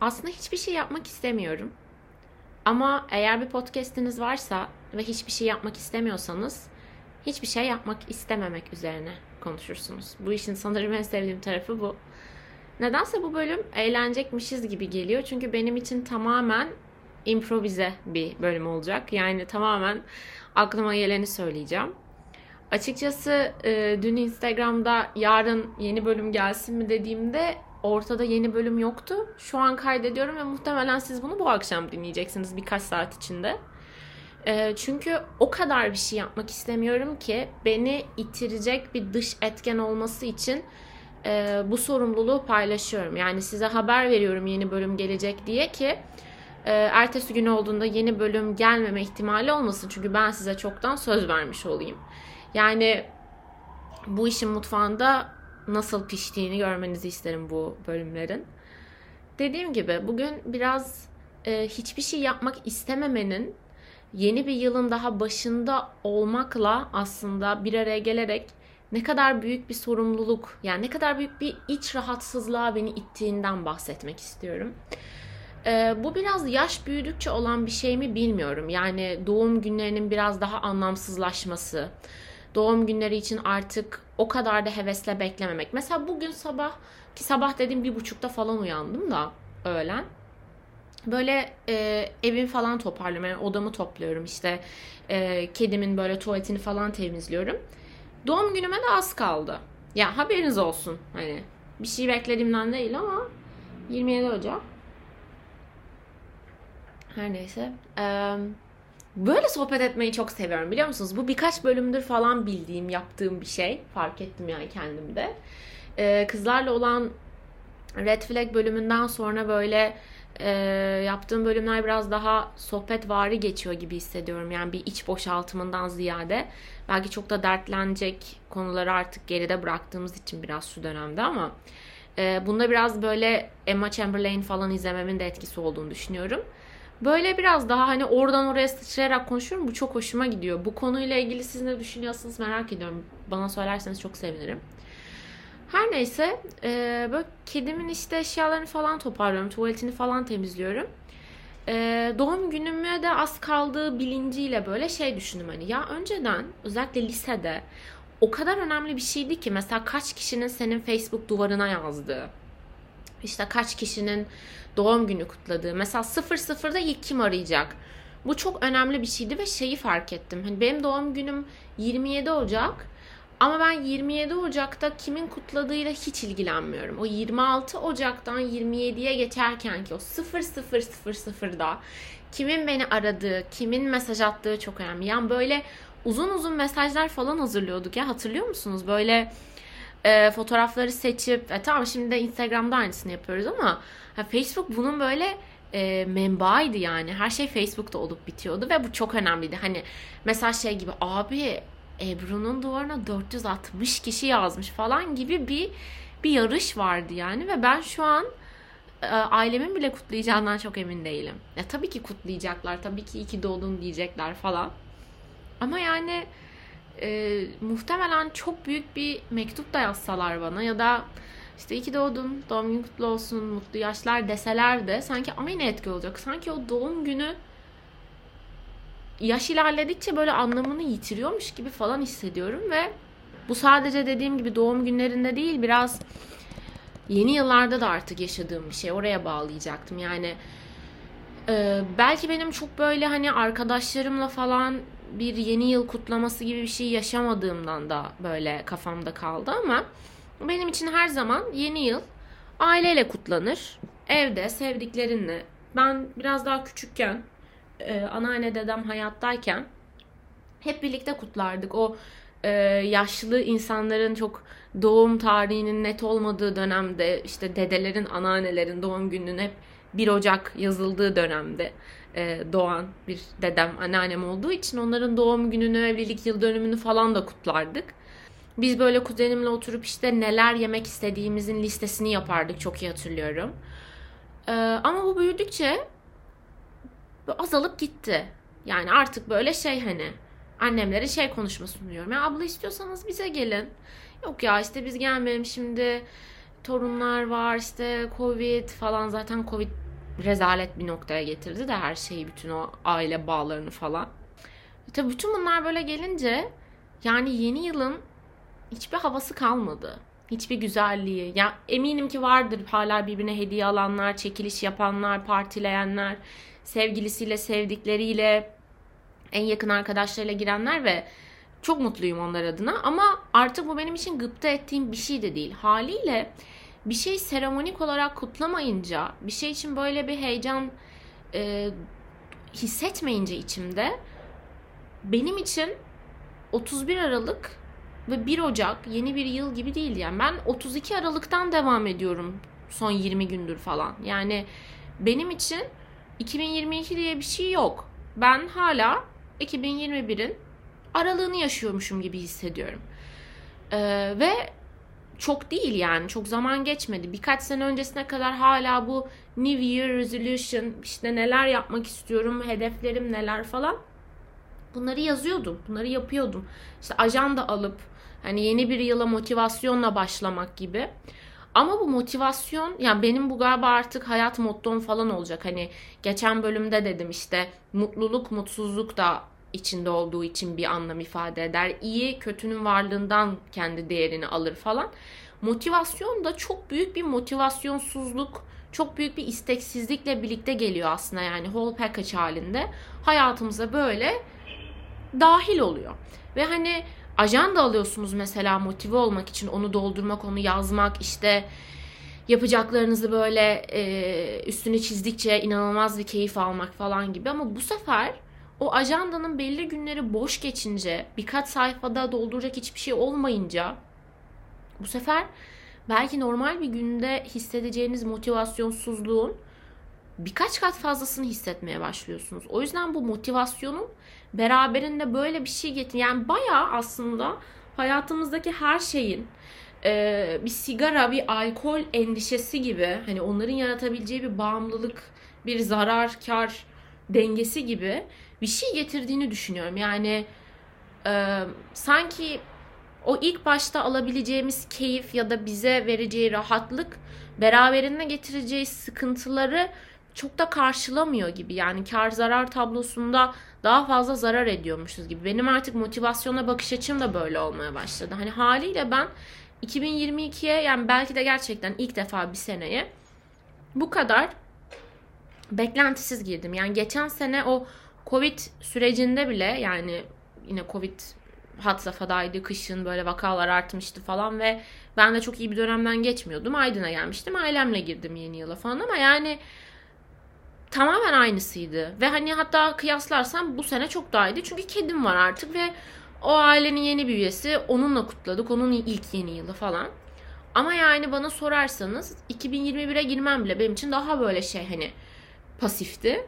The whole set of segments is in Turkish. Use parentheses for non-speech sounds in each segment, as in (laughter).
aslında hiçbir şey yapmak istemiyorum. Ama eğer bir podcast'iniz varsa ve hiçbir şey yapmak istemiyorsanız hiçbir şey yapmak istememek üzerine konuşursunuz. Bu işin sanırım en sevdiğim tarafı bu. Nedense bu bölüm eğlenecekmişiz gibi geliyor. Çünkü benim için tamamen improvize bir bölüm olacak. Yani tamamen aklıma geleni söyleyeceğim. Açıkçası dün Instagram'da yarın yeni bölüm gelsin mi dediğimde ortada yeni bölüm yoktu. Şu an kaydediyorum ve muhtemelen siz bunu bu akşam dinleyeceksiniz birkaç saat içinde. E, çünkü o kadar bir şey yapmak istemiyorum ki beni itirecek bir dış etken olması için e, bu sorumluluğu paylaşıyorum. Yani size haber veriyorum yeni bölüm gelecek diye ki e, ertesi gün olduğunda yeni bölüm gelmeme ihtimali olmasın. Çünkü ben size çoktan söz vermiş olayım. Yani bu işin mutfağında nasıl piştiğini görmenizi isterim bu bölümlerin. Dediğim gibi bugün biraz e, hiçbir şey yapmak istememenin yeni bir yılın daha başında olmakla aslında bir araya gelerek ne kadar büyük bir sorumluluk yani ne kadar büyük bir iç rahatsızlığa beni ittiğinden bahsetmek istiyorum. Ee, bu biraz yaş büyüdükçe olan bir şey mi bilmiyorum. Yani doğum günlerinin biraz daha anlamsızlaşması, doğum günleri için artık o kadar da hevesle beklememek. Mesela bugün sabah ki sabah dediğim bir buçukta falan uyandım da öğlen. Böyle e, evimi falan toparlıyorum. Yani odamı topluyorum işte. E, kedimin böyle tuvaletini falan temizliyorum. Doğum günüme de az kaldı. Ya haberiniz olsun. Hani bir şey beklediğimden değil ama 27 Ocak. Her neyse. Ee, böyle sohbet etmeyi çok seviyorum biliyor musunuz? Bu birkaç bölümdür falan bildiğim, yaptığım bir şey. Fark ettim yani kendimde. Ee, kızlarla olan Red Flag bölümünden sonra böyle e, yaptığım bölümler biraz daha sohbet vari geçiyor gibi hissediyorum. Yani bir iç boşaltımından ziyade. Belki çok da dertlenecek konuları artık geride bıraktığımız için biraz şu dönemde ama e, bunda biraz böyle Emma Chamberlain falan izlememin de etkisi olduğunu düşünüyorum. Böyle biraz daha hani oradan oraya sıçrayarak konuşuyorum. Bu çok hoşuma gidiyor. Bu konuyla ilgili siz ne düşünüyorsunuz merak ediyorum. Bana söylerseniz çok sevinirim. Her neyse e, böyle kedimin işte eşyalarını falan toparlıyorum. Tuvaletini falan temizliyorum. E, doğum günüme de az kaldığı bilinciyle böyle şey düşündüm hani ya önceden özellikle lisede o kadar önemli bir şeydi ki mesela kaç kişinin senin Facebook duvarına yazdığı işte kaç kişinin doğum günü kutladığı mesela 00'da ilk kim arayacak bu çok önemli bir şeydi ve şeyi fark ettim hani benim doğum günüm 27 Ocak ama ben 27 Ocak'ta kimin kutladığıyla hiç ilgilenmiyorum. O 26 Ocak'tan 27'ye geçerken ki o 0000'da kimin beni aradığı, kimin mesaj attığı çok önemli. Yani böyle uzun uzun mesajlar falan hazırlıyorduk ya hatırlıyor musunuz? Böyle e, fotoğrafları seçip e, tamam şimdi de Instagram'da aynısını yapıyoruz ama ha, Facebook bunun böyle e, menbaıydı yani. Her şey Facebook'ta olup bitiyordu ve bu çok önemliydi. Hani mesela şey gibi abi Ebru'nun duvarına 460 kişi yazmış falan gibi bir bir yarış vardı yani ve ben şu an e, ailemin bile kutlayacağından çok emin değilim. Ya tabii ki kutlayacaklar, tabii ki iki doğdun diyecekler falan. Ama yani e, muhtemelen çok büyük bir mektup da yazsalar bana ya da işte iki doğdun, doğum günü kutlu olsun, mutlu yaşlar deseler de sanki aynı etki olacak. Sanki o doğum günü yaş ilerledikçe böyle anlamını yitiriyormuş gibi falan hissediyorum ve bu sadece dediğim gibi doğum günlerinde değil biraz yeni yıllarda da artık yaşadığım bir şey. Oraya bağlayacaktım. Yani e, belki benim çok böyle hani arkadaşlarımla falan bir yeni yıl kutlaması gibi bir şey yaşamadığımdan da böyle kafamda kaldı ama benim için her zaman yeni yıl aileyle kutlanır. Evde sevdiklerinle. Ben biraz daha küçükken e, anneanne dedem hayattayken hep birlikte kutlardık. O e, yaşlı insanların çok doğum tarihinin net olmadığı dönemde işte dedelerin, anneannelerin doğum gününün hep 1 Ocak yazıldığı dönemde e, doğan bir dedem, anneannem olduğu için onların doğum gününü, evlilik yıl dönümünü falan da kutlardık. Biz böyle kuzenimle oturup işte neler yemek istediğimizin listesini yapardık çok iyi hatırlıyorum. Ee, ama bu büyüdükçe azalıp gitti. Yani artık böyle şey hani annemlere şey konuşması sunuyorum. Ya abla istiyorsanız bize gelin. Yok ya işte biz gelmeyelim şimdi torunlar var işte covid falan zaten covid rezalet bir noktaya getirdi de her şeyi bütün o aile bağlarını falan. Tabii bütün bunlar böyle gelince yani yeni yılın hiçbir havası kalmadı. Hiçbir güzelliği. Ya eminim ki vardır hala birbirine hediye alanlar, çekiliş yapanlar, partileyenler, sevgilisiyle, sevdikleriyle, en yakın arkadaşlarıyla girenler ve çok mutluyum onlar adına. Ama artık bu benim için gıpta ettiğim bir şey de değil. Haliyle bir şey seremonik olarak kutlamayınca, bir şey için böyle bir heyecan e, hissetmeyince içimde benim için 31 Aralık ve 1 Ocak yeni bir yıl gibi değil yani. Ben 32 Aralık'tan devam ediyorum son 20 gündür falan. Yani benim için 2022 diye bir şey yok. Ben hala 2021'in aralığını yaşıyormuşum gibi hissediyorum. Ee, ve çok değil yani çok zaman geçmedi. Birkaç sene öncesine kadar hala bu New Year Resolution işte neler yapmak istiyorum, hedeflerim neler falan. Bunları yazıyordum, bunları yapıyordum. İşte ajanda alıp hani yeni bir yıla motivasyonla başlamak gibi. Ama bu motivasyon yani benim bu galiba artık hayat mottom falan olacak. Hani geçen bölümde dedim işte mutluluk mutsuzluk da içinde olduğu için bir anlam ifade eder. İyi kötünün varlığından kendi değerini alır falan. Motivasyon da çok büyük bir motivasyonsuzluk, çok büyük bir isteksizlikle birlikte geliyor aslında yani whole package halinde. Hayatımıza böyle dahil oluyor. Ve hani ajanda alıyorsunuz mesela motive olmak için onu doldurmak, onu yazmak işte yapacaklarınızı böyle e, üstünü çizdikçe inanılmaz bir keyif almak falan gibi ama bu sefer o ajandanın belli günleri boş geçince birkaç sayfada dolduracak hiçbir şey olmayınca bu sefer belki normal bir günde hissedeceğiniz motivasyonsuzluğun birkaç kat fazlasını hissetmeye başlıyorsunuz. O yüzden bu motivasyonun beraberinde böyle bir şey getir. Yani bayağı aslında hayatımızdaki her şeyin e, bir sigara, bir alkol endişesi gibi hani onların yaratabileceği bir bağımlılık, bir zarar, kar dengesi gibi bir şey getirdiğini düşünüyorum. Yani e, sanki o ilk başta alabileceğimiz keyif ya da bize vereceği rahatlık beraberinde getireceği sıkıntıları çok da karşılamıyor gibi. Yani kar zarar tablosunda daha fazla zarar ediyormuşuz gibi. Benim artık motivasyona bakış açım da böyle olmaya başladı. Hani haliyle ben 2022'ye yani belki de gerçekten ilk defa bir seneye bu kadar beklentisiz girdim. Yani geçen sene o Covid sürecinde bile yani yine Covid hat safhadaydı. Kışın böyle vakalar artmıştı falan ve ben de çok iyi bir dönemden geçmiyordum. Aydın'a gelmiştim. Ailemle girdim yeni yıla falan ama yani tamamen aynısıydı. Ve hani hatta kıyaslarsam bu sene çok daha iyiydi. Çünkü kedim var artık ve o ailenin yeni bir üyesi. Onunla kutladık. Onun ilk yeni yılı falan. Ama yani bana sorarsanız 2021'e girmem bile benim için daha böyle şey hani pasifti.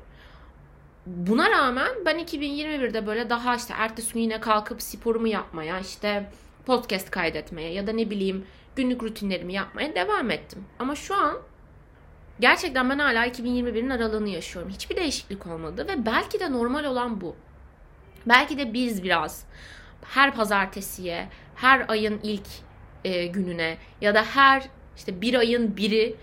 Buna rağmen ben 2021'de böyle daha işte ertesi gün yine kalkıp sporumu yapmaya, işte podcast kaydetmeye ya da ne bileyim günlük rutinlerimi yapmaya devam ettim. Ama şu an gerçekten ben hala 2021'in aralığını yaşıyorum. Hiçbir değişiklik olmadı ve belki de normal olan bu. Belki de biz biraz her pazartesiye, her ayın ilk e, gününe ya da her işte bir ayın biri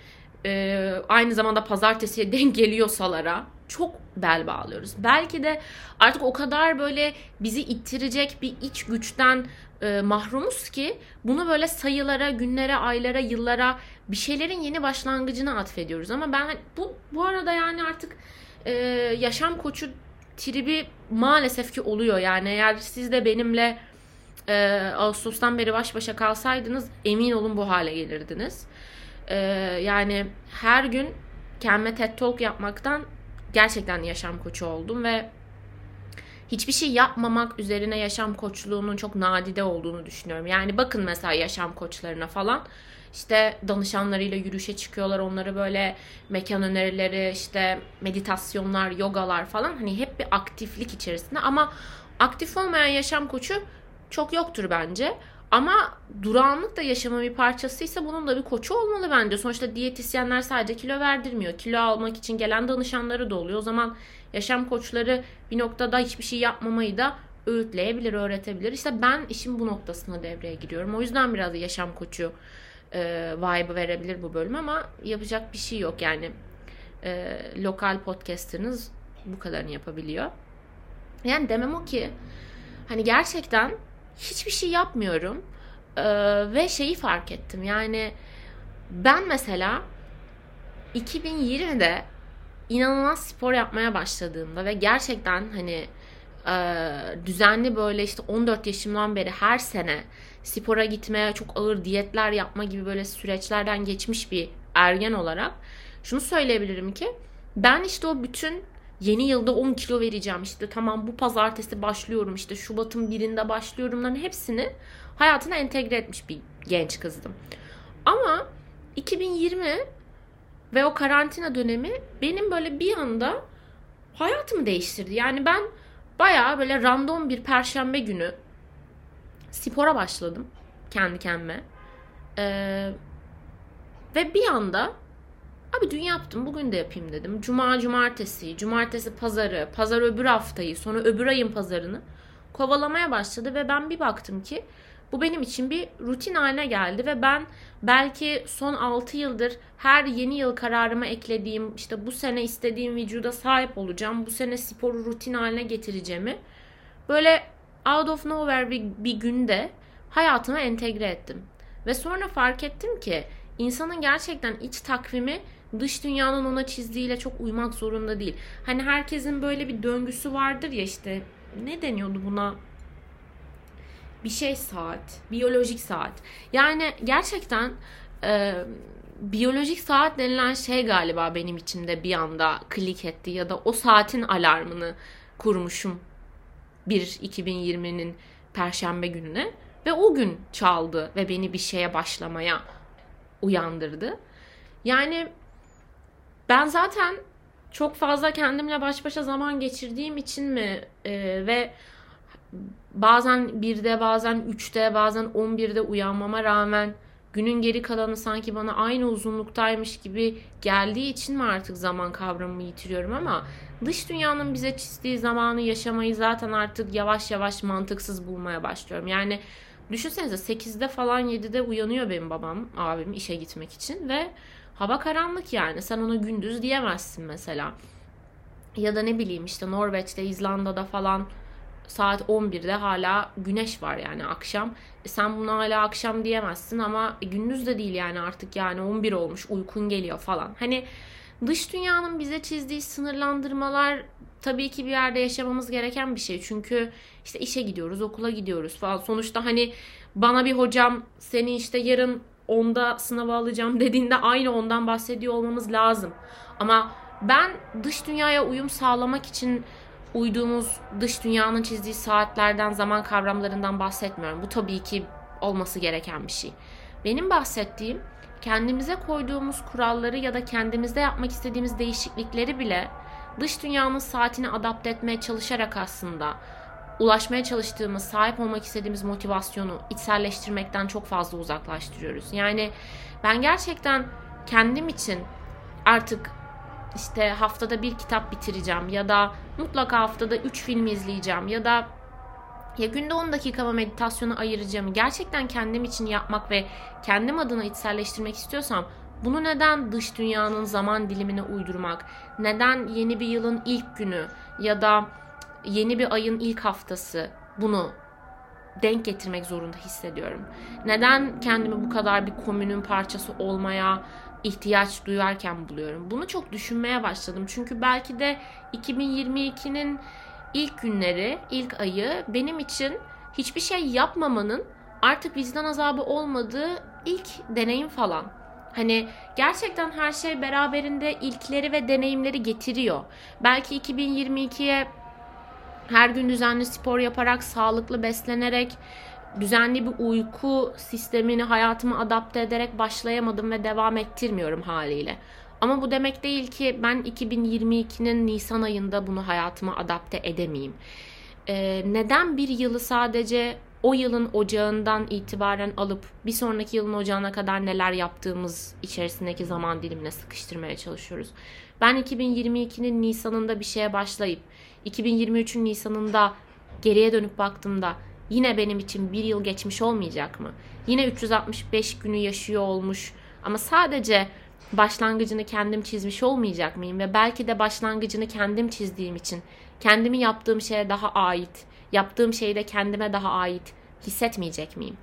e, aynı zamanda pazartesiye (laughs) denk geliyorsalara çok bel bağlıyoruz. Belki de artık o kadar böyle bizi ittirecek bir iç güçten e, mahrumuz ki bunu böyle sayılara, günlere, aylara, yıllara bir şeylerin yeni başlangıcına atfediyoruz. Ama ben bu bu arada yani artık e, yaşam koçu tribi maalesef ki oluyor. Yani eğer siz de benimle e, Ağustos'tan beri baş başa kalsaydınız emin olun bu hale gelirdiniz. E, yani her gün kendime TED Talk yapmaktan gerçekten yaşam koçu oldum ve hiçbir şey yapmamak üzerine yaşam koçluğunun çok nadide olduğunu düşünüyorum. Yani bakın mesela yaşam koçlarına falan işte danışanlarıyla yürüyüşe çıkıyorlar. Onları böyle mekan önerileri, işte meditasyonlar, yogalar falan hani hep bir aktiflik içerisinde ama aktif olmayan yaşam koçu çok yoktur bence. Ama durağanlık da yaşamın bir parçasıysa bunun da bir koçu olmalı bence. Sonuçta diyetisyenler sadece kilo verdirmiyor. Kilo almak için gelen danışanları da oluyor. O zaman yaşam koçları bir noktada hiçbir şey yapmamayı da öğütleyebilir, öğretebilir. İşte ben işin bu noktasına devreye giriyorum. O yüzden biraz yaşam koçu e, vibe verebilir bu bölüm ama yapacak bir şey yok yani. e, lokal podcasterınız bu kadarını yapabiliyor. Yani demem o ki hani gerçekten hiçbir şey yapmıyorum. Ee, ve şeyi fark ettim. Yani ben mesela 2020'de inanılmaz spor yapmaya başladığımda ve gerçekten hani e, düzenli böyle işte 14 yaşımdan beri her sene spora gitmeye çok ağır diyetler yapma gibi böyle süreçlerden geçmiş bir ergen olarak şunu söyleyebilirim ki ben işte o bütün yeni yılda 10 kilo vereceğim işte tamam bu pazartesi başlıyorum işte Şubat'ın birinde başlıyorumların hepsini hayatına entegre etmiş bir genç kızdım. Ama 2020 ve o karantina dönemi benim böyle bir anda hayatımı değiştirdi. Yani ben bayağı böyle random bir perşembe günü spora başladım kendi kendime. Ee, ve bir anda abi dün yaptım bugün de yapayım dedim. Cuma cumartesi, cumartesi pazarı, pazar öbür haftayı, sonra öbür ayın pazarını kovalamaya başladı ve ben bir baktım ki bu benim için bir rutin haline geldi ve ben belki son 6 yıldır her yeni yıl kararıma eklediğim işte bu sene istediğim vücuda sahip olacağım. Bu sene sporu rutin haline getireceğimi böyle out of nowhere bir, bir günde hayatıma entegre ettim. Ve sonra fark ettim ki insanın gerçekten iç takvimi dış dünyanın ona çizdiğiyle çok uymak zorunda değil. Hani herkesin böyle bir döngüsü vardır ya işte ne deniyordu buna? bir şey saat, biyolojik saat. Yani gerçekten e, biyolojik saat denilen şey galiba benim içimde bir anda klik etti ya da o saatin alarmını kurmuşum bir 2020'nin perşembe gününe ve o gün çaldı ve beni bir şeye başlamaya uyandırdı. Yani ben zaten çok fazla kendimle baş başa zaman geçirdiğim için mi e, ve bazen 1'de bazen 3'te bazen 11'de uyanmama rağmen günün geri kalanı sanki bana aynı uzunluktaymış gibi geldiği için mi artık zaman kavramımı yitiriyorum ama dış dünyanın bize çizdiği zamanı yaşamayı zaten artık yavaş yavaş mantıksız bulmaya başlıyorum. Yani düşünsenize 8'de falan 7'de uyanıyor benim babam, abim işe gitmek için ve hava karanlık yani sen ona gündüz diyemezsin mesela. Ya da ne bileyim işte Norveç'te, İzlanda'da falan saat 11'de hala güneş var yani akşam. E sen buna hala akşam diyemezsin ama gündüz de değil yani artık yani 11 olmuş uykun geliyor falan. Hani dış dünyanın bize çizdiği sınırlandırmalar tabii ki bir yerde yaşamamız gereken bir şey. Çünkü işte işe gidiyoruz, okula gidiyoruz falan. Sonuçta hani bana bir hocam seni işte yarın onda sınava alacağım dediğinde aynı ondan bahsediyor olmamız lazım. Ama ben dış dünyaya uyum sağlamak için uyduğumuz dış dünyanın çizdiği saatlerden, zaman kavramlarından bahsetmiyorum. Bu tabii ki olması gereken bir şey. Benim bahsettiğim kendimize koyduğumuz kuralları ya da kendimizde yapmak istediğimiz değişiklikleri bile dış dünyanın saatini adapte etmeye çalışarak aslında ulaşmaya çalıştığımız, sahip olmak istediğimiz motivasyonu içselleştirmekten çok fazla uzaklaştırıyoruz. Yani ben gerçekten kendim için artık işte haftada bir kitap bitireceğim ya da mutlaka haftada 3 film izleyeceğim ya da ya günde 10 dakikamı meditasyona ayıracağımı gerçekten kendim için yapmak ve kendim adına içselleştirmek istiyorsam bunu neden dış dünyanın zaman dilimine uydurmak? Neden yeni bir yılın ilk günü ya da yeni bir ayın ilk haftası bunu denk getirmek zorunda hissediyorum? Neden kendimi bu kadar bir komünün parçası olmaya ihtiyaç duyarken buluyorum. Bunu çok düşünmeye başladım. Çünkü belki de 2022'nin ilk günleri, ilk ayı benim için hiçbir şey yapmamanın artık vicdan azabı olmadığı ilk deneyim falan. Hani gerçekten her şey beraberinde ilkleri ve deneyimleri getiriyor. Belki 2022'ye her gün düzenli spor yaparak, sağlıklı beslenerek, düzenli bir uyku sistemini hayatıma adapte ederek başlayamadım ve devam ettirmiyorum haliyle. Ama bu demek değil ki ben 2022'nin Nisan ayında bunu hayatıma adapte edemeyeyim. Ee, neden bir yılı sadece o yılın ocağından itibaren alıp bir sonraki yılın ocağına kadar neler yaptığımız içerisindeki zaman dilimine sıkıştırmaya çalışıyoruz. Ben 2022'nin Nisan'ında bir şeye başlayıp 2023'ün Nisan'ında geriye dönüp baktığımda yine benim için bir yıl geçmiş olmayacak mı? Yine 365 günü yaşıyor olmuş ama sadece başlangıcını kendim çizmiş olmayacak mıyım? Ve belki de başlangıcını kendim çizdiğim için kendimi yaptığım şeye daha ait, yaptığım şeyi de kendime daha ait hissetmeyecek miyim?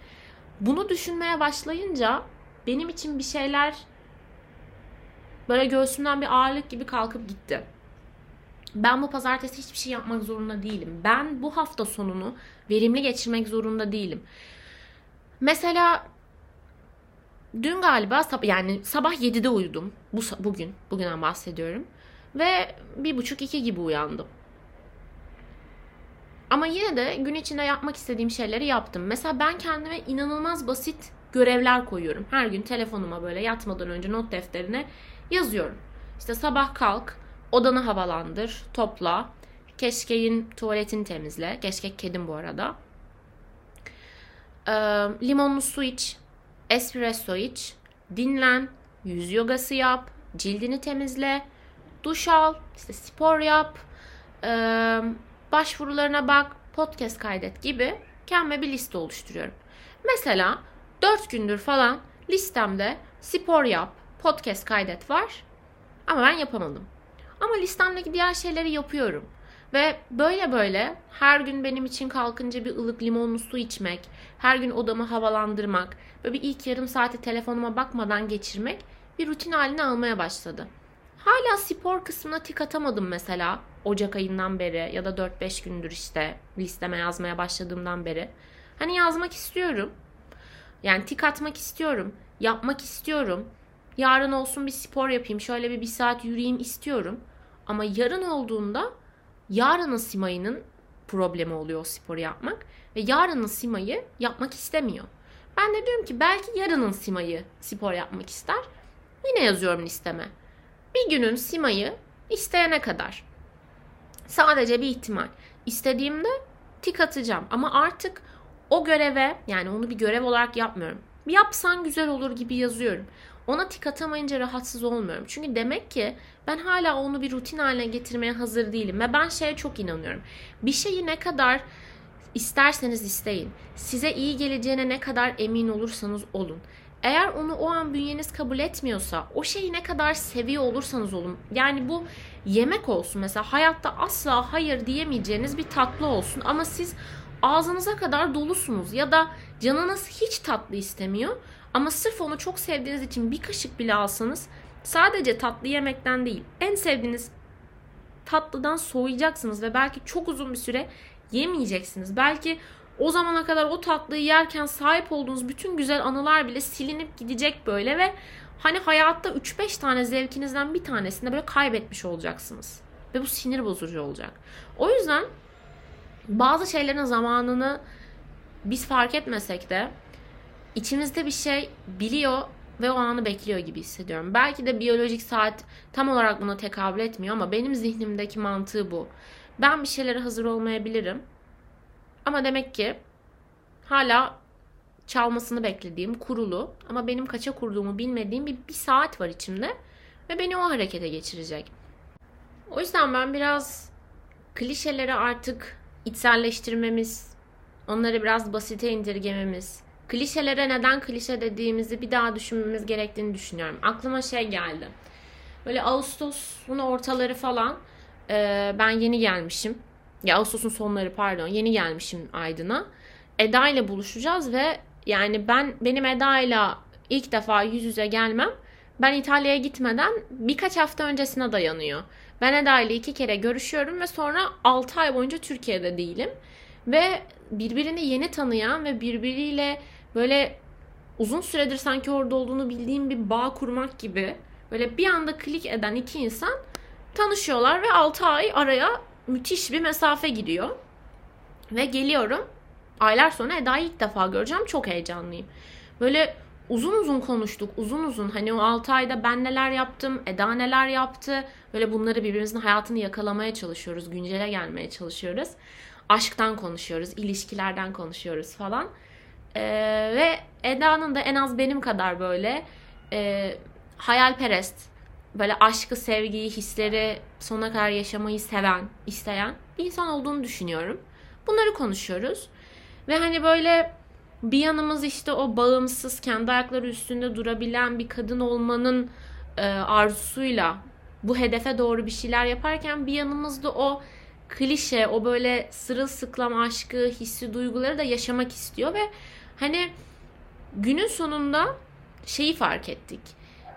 Bunu düşünmeye başlayınca benim için bir şeyler böyle göğsümden bir ağırlık gibi kalkıp gitti. Ben bu pazartesi hiçbir şey yapmak zorunda değilim. Ben bu hafta sonunu verimli geçirmek zorunda değilim. Mesela dün galiba yani sabah 7'de uyudum. Bu bugün, bugünden bahsediyorum. Ve bir buçuk iki gibi uyandım. Ama yine de gün içinde yapmak istediğim şeyleri yaptım. Mesela ben kendime inanılmaz basit görevler koyuyorum. Her gün telefonuma böyle yatmadan önce not defterine yazıyorum. İşte sabah kalk, odanı havalandır, topla, keşkeğin tuvaletini temizle. Keşkek kedim bu arada. Ee, limonlu su iç, espresso iç, dinlen, yüz yogası yap, cildini temizle, duş al, işte spor yap, e, başvurularına bak, podcast kaydet gibi kendime bir liste oluşturuyorum. Mesela 4 gündür falan listemde spor yap, podcast kaydet var ama ben yapamadım. Ama listemdeki diğer şeyleri yapıyorum. Ve böyle böyle her gün benim için kalkınca bir ılık limonlu su içmek, her gün odamı havalandırmak ve bir ilk yarım saati telefonuma bakmadan geçirmek bir rutin haline almaya başladı. Hala spor kısmına tik atamadım mesela Ocak ayından beri ya da 4-5 gündür işte listeme yazmaya başladığımdan beri. Hani yazmak istiyorum. Yani tik atmak istiyorum. Yapmak istiyorum. Yarın olsun bir spor yapayım. Şöyle bir bir saat yürüyeyim istiyorum. Ama yarın olduğunda yarının Simay'ının problemi oluyor o sporu yapmak. Ve yarının Simay'ı yapmak istemiyor. Ben de diyorum ki belki yarının Simay'ı spor yapmak ister. Yine yazıyorum listeme. Bir günün Simay'ı isteyene kadar. Sadece bir ihtimal. İstediğimde tik atacağım. Ama artık o göreve yani onu bir görev olarak yapmıyorum. Yapsan güzel olur gibi yazıyorum. Ona tik atamayınca rahatsız olmuyorum. Çünkü demek ki ben hala onu bir rutin haline getirmeye hazır değilim. Ve ben şeye çok inanıyorum. Bir şeyi ne kadar isterseniz isteyin. Size iyi geleceğine ne kadar emin olursanız olun. Eğer onu o an bünyeniz kabul etmiyorsa, o şeyi ne kadar seviyor olursanız olun. Yani bu yemek olsun mesela hayatta asla hayır diyemeyeceğiniz bir tatlı olsun ama siz ağzınıza kadar dolusunuz ya da canınız hiç tatlı istemiyor ama sırf onu çok sevdiğiniz için bir kaşık bile alsanız sadece tatlı yemekten değil en sevdiğiniz tatlıdan soğuyacaksınız ve belki çok uzun bir süre yemeyeceksiniz. Belki o zamana kadar o tatlıyı yerken sahip olduğunuz bütün güzel anılar bile silinip gidecek böyle ve hani hayatta 3-5 tane zevkinizden bir tanesini böyle kaybetmiş olacaksınız. Ve bu sinir bozucu olacak. O yüzden bazı şeylerin zamanını biz fark etmesek de içimizde bir şey biliyor ve o anı bekliyor gibi hissediyorum. Belki de biyolojik saat tam olarak buna tekabül etmiyor ama benim zihnimdeki mantığı bu. Ben bir şeylere hazır olmayabilirim. Ama demek ki hala çalmasını beklediğim kurulu ama benim kaça kurduğumu bilmediğim bir, bir saat var içimde ve beni o harekete geçirecek. O yüzden ben biraz klişeleri artık içselleştirmemiz, onları biraz basite indirgememiz, klişelere neden klişe dediğimizi bir daha düşünmemiz gerektiğini düşünüyorum. Aklıma şey geldi. Böyle Ağustos'un ortaları falan e, ben yeni gelmişim. Ya Ağustos'un sonları pardon yeni gelmişim Aydın'a. Eda ile buluşacağız ve yani ben benim Eda ile ilk defa yüz yüze gelmem ben İtalya'ya gitmeden birkaç hafta öncesine dayanıyor. Ben Eda ile iki kere görüşüyorum ve sonra 6 ay boyunca Türkiye'de değilim. Ve birbirini yeni tanıyan ve birbiriyle böyle uzun süredir sanki orada olduğunu bildiğim bir bağ kurmak gibi böyle bir anda klik eden iki insan tanışıyorlar ve 6 ay araya müthiş bir mesafe gidiyor. Ve geliyorum. Aylar sonra Eda'yı ilk defa göreceğim. Çok heyecanlıyım. Böyle uzun uzun konuştuk. Uzun uzun hani o 6 ayda ben neler yaptım, Eda neler yaptı. Böyle bunları birbirimizin hayatını yakalamaya çalışıyoruz. Güncele gelmeye çalışıyoruz. Aşktan konuşuyoruz, ilişkilerden konuşuyoruz falan. Ee, ve Eda'nın da en az benim kadar böyle e, hayalperest, böyle aşkı, sevgiyi, hisleri sonuna kadar yaşamayı seven, isteyen bir insan olduğunu düşünüyorum. Bunları konuşuyoruz. Ve hani böyle bir yanımız işte o bağımsız, kendi ayakları üstünde durabilen bir kadın olmanın e, arzusuyla bu hedefe doğru bir şeyler yaparken bir yanımızda o klişe, o böyle sırılsıklam aşkı, hissi, duyguları da yaşamak istiyor ve hani günün sonunda şeyi fark ettik.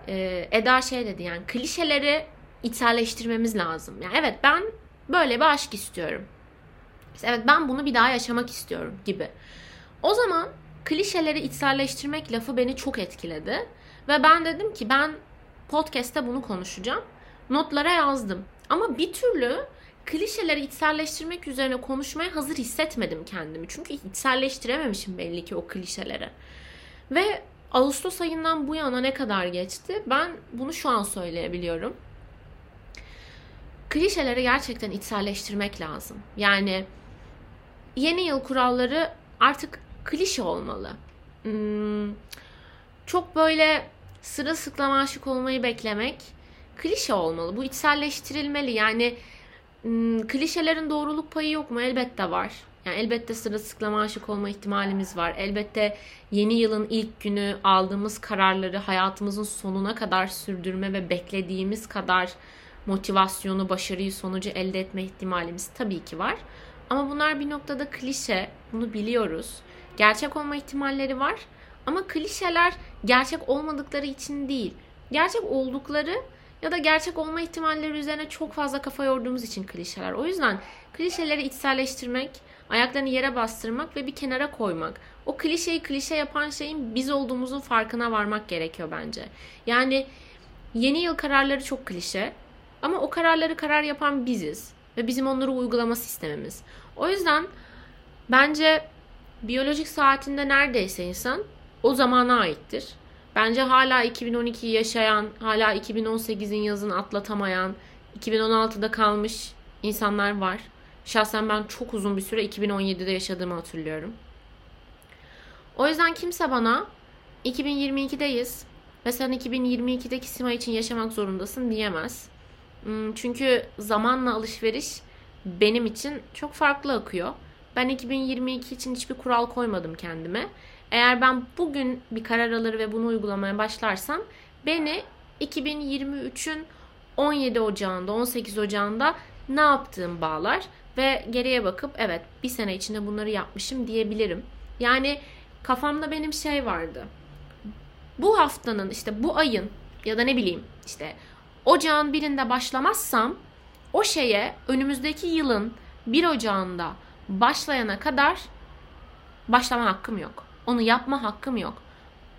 Ee, Eda şey dedi yani klişeleri içselleştirmemiz lazım. Yani evet ben böyle bir aşk istiyorum. Evet ben bunu bir daha yaşamak istiyorum gibi. O zaman klişeleri içselleştirmek lafı beni çok etkiledi. Ve ben dedim ki ben podcast'te bunu konuşacağım. Notlara yazdım. Ama bir türlü klişeleri içselleştirmek üzerine konuşmaya hazır hissetmedim kendimi. Çünkü içselleştirememişim belli ki o klişeleri. Ve Ağustos ayından bu yana ne kadar geçti? Ben bunu şu an söyleyebiliyorum. Klişeleri gerçekten içselleştirmek lazım. Yani yeni yıl kuralları artık klişe olmalı. Hmm, çok böyle sırılsıklam aşık olmayı beklemek klişe olmalı. Bu içselleştirilmeli. Yani klişelerin doğruluk payı yok mu? Elbette var. Yani elbette sırılsıklama aşık olma ihtimalimiz var. Elbette yeni yılın ilk günü aldığımız kararları hayatımızın sonuna kadar sürdürme ve beklediğimiz kadar motivasyonu, başarıyı, sonucu elde etme ihtimalimiz tabii ki var. Ama bunlar bir noktada klişe. Bunu biliyoruz. Gerçek olma ihtimalleri var. Ama klişeler gerçek olmadıkları için değil. Gerçek oldukları ya da gerçek olma ihtimalleri üzerine çok fazla kafa yorduğumuz için klişeler. O yüzden klişeleri içselleştirmek, ayaklarını yere bastırmak ve bir kenara koymak. O klişeyi klişe yapan şeyin biz olduğumuzun farkına varmak gerekiyor bence. Yani yeni yıl kararları çok klişe ama o kararları karar yapan biziz ve bizim onları uygulama sistemimiz. O yüzden bence biyolojik saatinde neredeyse insan o zamana aittir. Bence hala 2012'yi yaşayan, hala 2018'in yazını atlatamayan, 2016'da kalmış insanlar var. Şahsen ben çok uzun bir süre 2017'de yaşadığımı hatırlıyorum. O yüzden kimse bana 2022'deyiz ve sen 2022'deki Sima için yaşamak zorundasın diyemez. Hmm, çünkü zamanla alışveriş benim için çok farklı akıyor. Ben 2022 için hiçbir kural koymadım kendime. Eğer ben bugün bir karar alır ve bunu uygulamaya başlarsam beni 2023'ün 17 Ocağında, 18 Ocağında ne yaptığım bağlar ve geriye bakıp evet bir sene içinde bunları yapmışım diyebilirim. Yani kafamda benim şey vardı. Bu haftanın işte bu ayın ya da ne bileyim işte ocağın birinde başlamazsam o şeye önümüzdeki yılın 1 Ocağında başlayana kadar başlama hakkım yok. Onu yapma hakkım yok.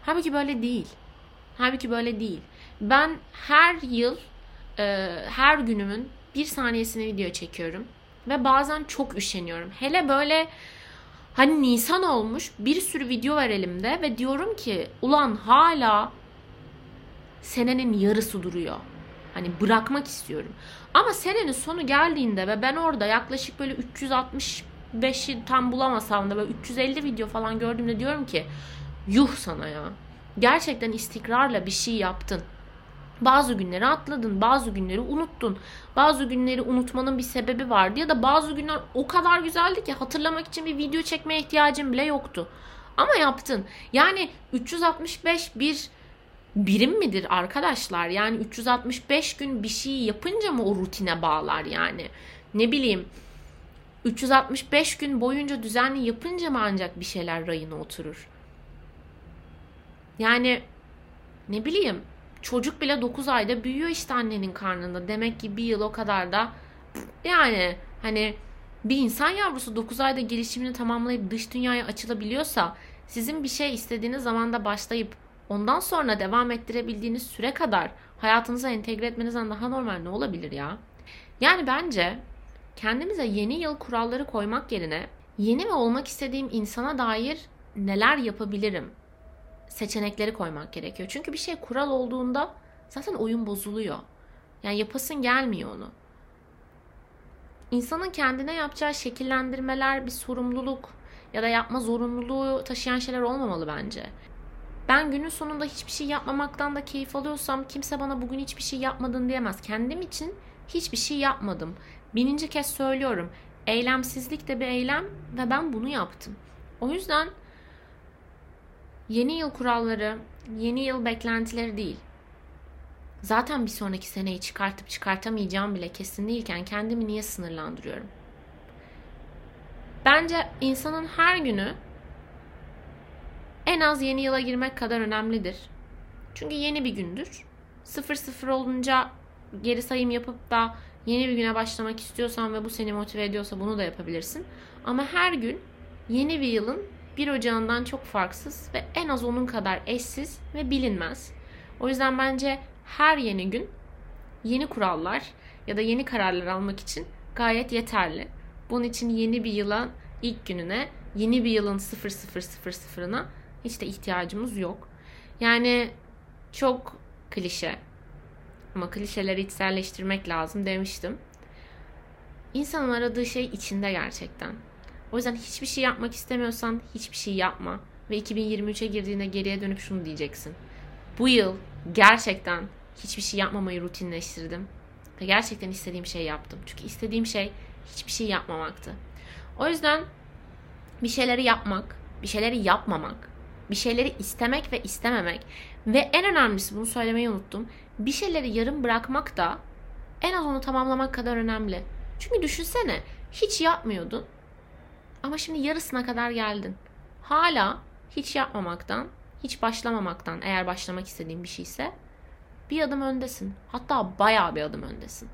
Halbuki böyle değil. Halbuki böyle değil. Ben her yıl e, her günümün bir saniyesini video çekiyorum. Ve bazen çok üşeniyorum. Hele böyle hani Nisan olmuş bir sürü video var elimde ve diyorum ki ulan hala senenin yarısı duruyor. Hani bırakmak istiyorum. Ama senenin sonu geldiğinde ve ben orada yaklaşık böyle 365'i tam bulamasam da böyle 350 video falan gördüğümde diyorum ki yuh sana ya. Gerçekten istikrarla bir şey yaptın. Bazı günleri atladın, bazı günleri unuttun. Bazı günleri unutmanın bir sebebi vardı ya da bazı günler o kadar güzeldi ki hatırlamak için bir video çekmeye ihtiyacın bile yoktu. Ama yaptın. Yani 365 bir birim midir arkadaşlar? Yani 365 gün bir şey yapınca mı o rutine bağlar yani? Ne bileyim 365 gün boyunca düzenli yapınca mı ancak bir şeyler rayına oturur? Yani ne bileyim çocuk bile 9 ayda büyüyor işte annenin karnında. Demek ki bir yıl o kadar da yani hani bir insan yavrusu 9 ayda gelişimini tamamlayıp dış dünyaya açılabiliyorsa sizin bir şey istediğiniz zamanda başlayıp ondan sonra devam ettirebildiğiniz süre kadar hayatınıza entegre etmenizden daha normal ne olabilir ya? Yani bence kendimize yeni yıl kuralları koymak yerine yeni ve olmak istediğim insana dair neler yapabilirim seçenekleri koymak gerekiyor. Çünkü bir şey kural olduğunda zaten oyun bozuluyor. Yani yapasın gelmiyor onu. İnsanın kendine yapacağı şekillendirmeler bir sorumluluk ya da yapma zorunluluğu taşıyan şeyler olmamalı bence. Ben günün sonunda hiçbir şey yapmamaktan da keyif alıyorsam kimse bana bugün hiçbir şey yapmadın diyemez. Kendim için hiçbir şey yapmadım. Bininci kez söylüyorum. Eylemsizlik de bir eylem ve ben bunu yaptım. O yüzden yeni yıl kuralları, yeni yıl beklentileri değil. zaten bir sonraki seneyi çıkartıp çıkartamayacağım bile kesin değilken kendimi niye sınırlandırıyorum? Bence insanın her günü en az yeni yıla girmek kadar önemlidir. Çünkü yeni bir gündür. Sıfır sıfır olunca geri sayım yapıp da yeni bir güne başlamak istiyorsan ve bu seni motive ediyorsa bunu da yapabilirsin. Ama her gün yeni bir yılın bir ocağından çok farksız ve en az onun kadar eşsiz ve bilinmez. O yüzden bence her yeni gün yeni kurallar ya da yeni kararlar almak için gayet yeterli. Bunun için yeni bir yıla ilk gününe, yeni bir yılın 0000'ına hiç de ihtiyacımız yok. Yani çok klişe ama klişeleri içselleştirmek lazım demiştim. İnsanın aradığı şey içinde gerçekten. O yüzden hiçbir şey yapmak istemiyorsan hiçbir şey yapma. Ve 2023'e girdiğinde geriye dönüp şunu diyeceksin. Bu yıl gerçekten hiçbir şey yapmamayı rutinleştirdim. Ve gerçekten istediğim şeyi yaptım. Çünkü istediğim şey hiçbir şey yapmamaktı. O yüzden bir şeyleri yapmak, bir şeyleri yapmamak, bir şeyleri istemek ve istememek ve en önemlisi bunu söylemeyi unuttum. Bir şeyleri yarım bırakmak da en az onu tamamlamak kadar önemli. Çünkü düşünsene hiç yapmıyordun ama şimdi yarısına kadar geldin. Hala hiç yapmamaktan, hiç başlamamaktan eğer başlamak istediğin bir şeyse bir adım öndesin. Hatta bayağı bir adım öndesin.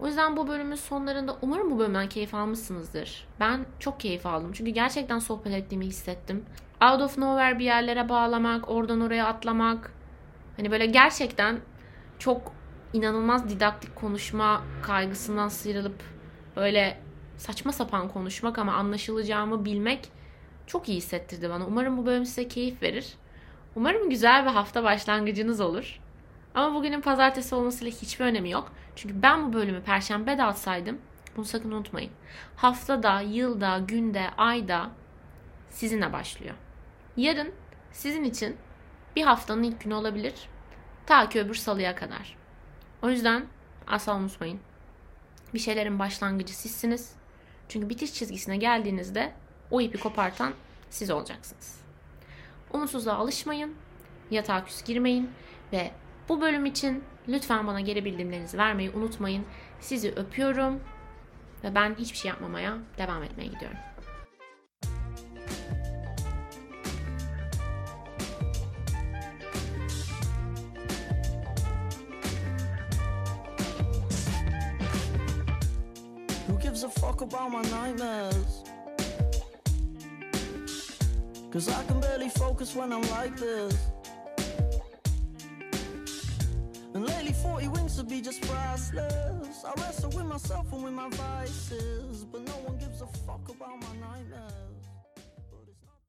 O yüzden bu bölümün sonlarında umarım bu bölümden keyif almışsınızdır. Ben çok keyif aldım. Çünkü gerçekten sohbet ettiğimi hissettim. Out of nowhere bir yerlere bağlamak, oradan oraya atlamak. Hani böyle gerçekten çok inanılmaz didaktik konuşma kaygısından sıyrılıp böyle saçma sapan konuşmak ama anlaşılacağımı bilmek çok iyi hissettirdi bana. Umarım bu bölüm size keyif verir. Umarım güzel bir hafta başlangıcınız olur. Ama bugünün pazartesi olmasıyla hiçbir önemi yok. Çünkü ben bu bölümü perşembe de atsaydım bunu sakın unutmayın. Haftada, yılda, günde, ayda sizinle başlıyor. Yarın sizin için bir haftanın ilk günü olabilir. Ta ki öbür salıya kadar. O yüzden asla unutmayın. Bir şeylerin başlangıcı sizsiniz. Çünkü bitiş çizgisine geldiğinizde o ipi kopartan siz olacaksınız. Umutsuzluğa alışmayın, yatağa küs girmeyin ve bu bölüm için lütfen bana geri bildirimlerinizi vermeyi unutmayın. Sizi öpüyorum ve ben hiçbir şey yapmamaya devam etmeye gidiyorum. About my nightmares? Cause I can barely focus when I'm like this. And lately 40 wings to be just priceless I wrestle with myself and with my vices But no one gives a fuck about my nightmares